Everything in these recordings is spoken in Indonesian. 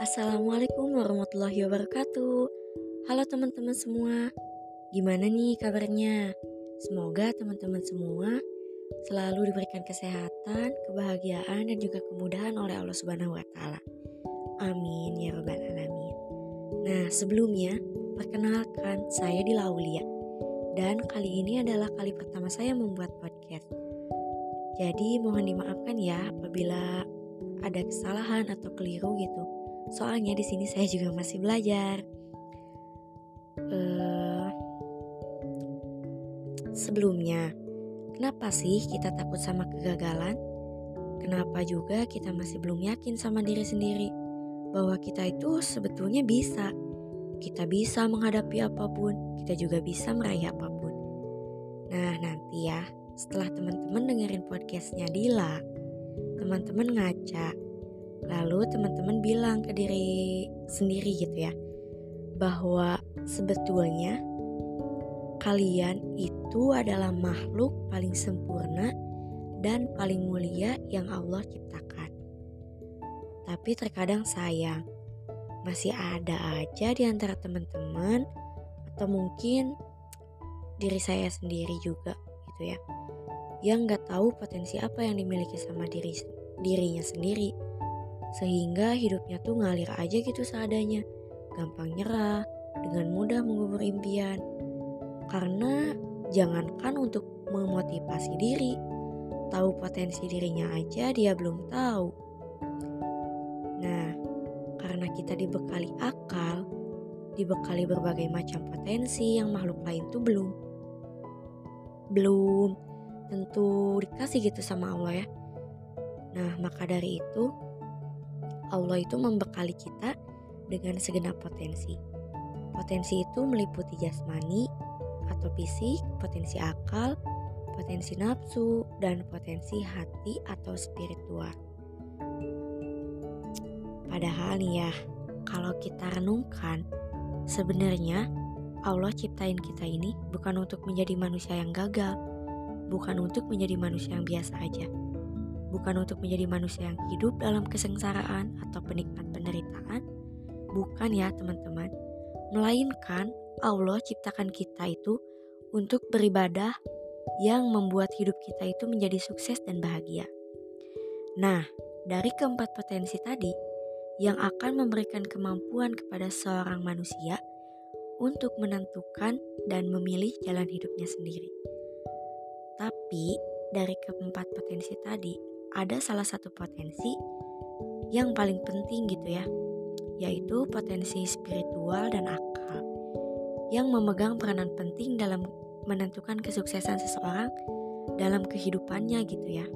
Assalamualaikum warahmatullahi wabarakatuh. Halo teman-teman semua, gimana nih kabarnya? Semoga teman-teman semua selalu diberikan kesehatan, kebahagiaan, dan juga kemudahan oleh Allah Subhanahu wa Ta'ala. Amin ya Rabbal 'Alamin. Nah, sebelumnya, perkenalkan saya di Laulia, dan kali ini adalah kali pertama saya membuat podcast. Jadi, mohon dimaafkan ya apabila ada kesalahan atau keliru gitu. Soalnya di sini saya juga masih belajar. Uh, sebelumnya, kenapa sih kita takut sama kegagalan? Kenapa juga kita masih belum yakin sama diri sendiri bahwa kita itu sebetulnya bisa? Kita bisa menghadapi apa pun, kita juga bisa meraih apa pun. Nah, nanti ya, setelah teman-teman dengerin podcastnya Dila, teman-teman ngaca, lalu teman-teman bilang ke diri sendiri gitu ya, bahwa sebetulnya kalian itu adalah makhluk paling sempurna dan paling mulia yang Allah ciptakan. Tapi terkadang sayang, masih ada aja di antara teman-teman atau mungkin diri saya sendiri juga gitu ya yang nggak tahu potensi apa yang dimiliki sama diri dirinya sendiri sehingga hidupnya tuh ngalir aja gitu seadanya. Gampang nyerah dengan mudah mengubur impian. Karena jangankan untuk memotivasi diri tahu potensi dirinya aja dia belum tahu. Nah karena kita dibekali akal dibekali berbagai macam potensi yang makhluk lain tuh belum. Belum tentu dikasih gitu sama Allah ya. Nah, maka dari itu Allah itu membekali kita dengan segenap potensi. Potensi itu meliputi jasmani atau fisik, potensi akal, potensi nafsu, dan potensi hati atau spiritual. Padahal nih ya, kalau kita renungkan, sebenarnya Allah ciptain kita ini bukan untuk menjadi manusia yang gagal, bukan untuk menjadi manusia yang biasa aja. Bukan untuk menjadi manusia yang hidup dalam kesengsaraan atau penikmat penderitaan. Bukan ya teman-teman. Melainkan Allah ciptakan kita itu untuk beribadah yang membuat hidup kita itu menjadi sukses dan bahagia. Nah, dari keempat potensi tadi yang akan memberikan kemampuan kepada seorang manusia untuk menentukan dan memilih jalan hidupnya sendiri. Tapi dari keempat potensi tadi, ada salah satu potensi yang paling penting gitu ya, yaitu potensi spiritual dan akal yang memegang peranan penting dalam menentukan kesuksesan seseorang dalam kehidupannya gitu ya.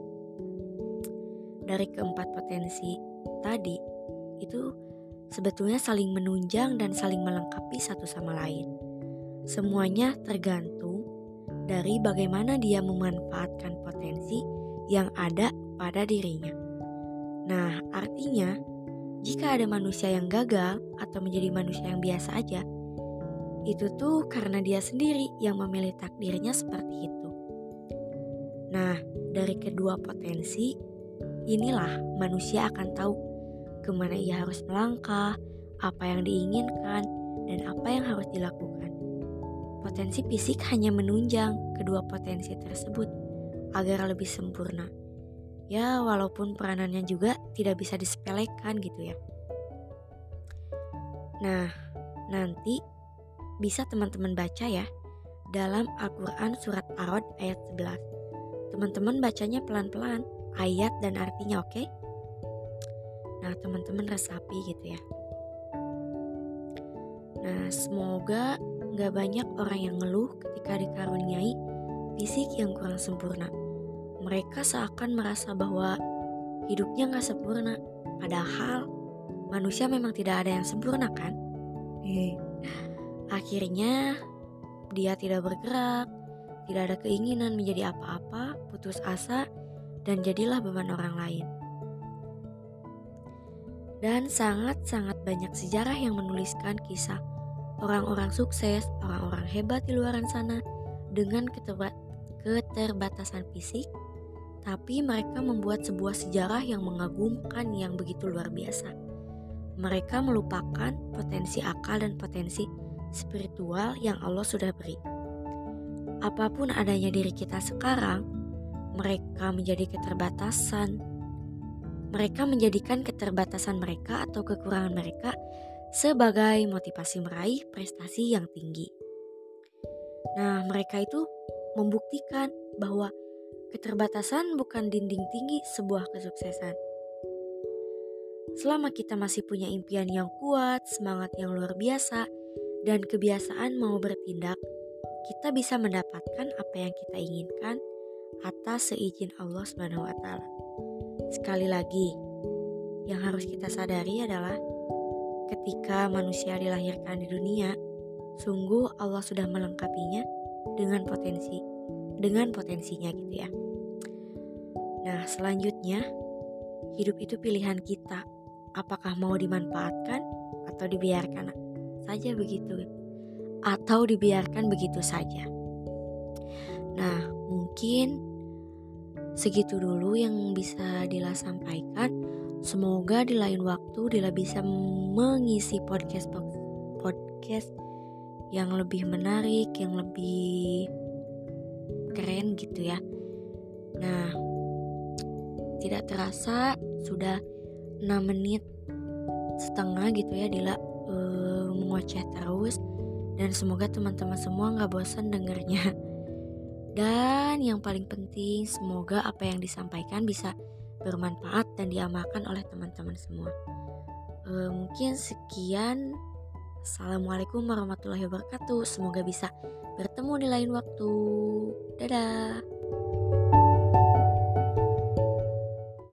Dari keempat potensi tadi itu sebetulnya saling menunjang dan saling melengkapi satu sama lain. Semuanya tergantung dari bagaimana dia memanfaatkan potensi yang ada pada dirinya. Nah, artinya, jika ada manusia yang gagal atau menjadi manusia yang biasa aja, itu tuh karena dia sendiri yang memilih takdirnya seperti itu. Nah, dari kedua potensi, inilah manusia akan tahu ke mana ia harus melangkah, apa yang diinginkan, dan apa yang harus dilakukan. Potensi fisik hanya menunjang kedua potensi tersebut agar lebih sempurna. Ya, walaupun peranannya juga tidak bisa disepelekan gitu ya. Nah, nanti bisa teman-teman baca ya dalam Al-Quran Surat Arod ayat 11. Teman-teman bacanya pelan-pelan, ayat dan artinya oke? Okay? Nah, teman-teman resapi gitu ya. Nah, semoga Gak banyak orang yang ngeluh ketika dikaruniai fisik yang kurang sempurna. Mereka seakan merasa bahwa hidupnya gak sempurna, padahal manusia memang tidak ada yang sempurna kan? Akhirnya dia tidak bergerak, tidak ada keinginan menjadi apa-apa, putus asa, dan jadilah beban orang lain. Dan sangat-sangat banyak sejarah yang menuliskan kisah orang-orang sukses, orang-orang hebat di luar sana dengan keterbatasan fisik, tapi mereka membuat sebuah sejarah yang mengagumkan yang begitu luar biasa. mereka melupakan potensi akal dan potensi spiritual yang Allah sudah beri. Apa pun adanya diri kita sekarang, mereka menjadi keterbatasan. Mereka menjadikan keterbatasan mereka atau kekurangan mereka sebagai motivasi meraih prestasi yang tinggi. Nah, mereka itu membuktikan bahwa keterbatasan bukan dinding tinggi sebuah kesuksesan. Selama kita masih punya impian yang kuat, semangat yang luar biasa, dan kebiasaan mau bertindak, kita bisa mendapatkan apa yang kita inginkan atas seizin Allah Subhanahu wa taala. Sekali lagi, yang harus kita sadari adalah ketika manusia dilahirkan di dunia, sungguh Allah sudah melengkapinya dengan potensi dengan potensinya gitu ya. Nah, selanjutnya hidup itu pilihan kita. Apakah mau dimanfaatkan atau dibiarkan saja begitu atau dibiarkan begitu saja. Nah, mungkin segitu dulu yang bisa Dila sampaikan. Semoga di lain waktu Dila bisa mengisi podcast podcast yang lebih menarik, yang lebih keren gitu ya. Nah, tidak terasa sudah 6 menit setengah gitu ya Dila ngoceh terus dan semoga teman-teman semua nggak bosan dengernya. Dan yang paling penting semoga apa yang disampaikan bisa bermanfaat dan diamalkan oleh teman-teman semua. E, mungkin sekian. Assalamualaikum warahmatullahi wabarakatuh. Semoga bisa bertemu di lain waktu. Dadah.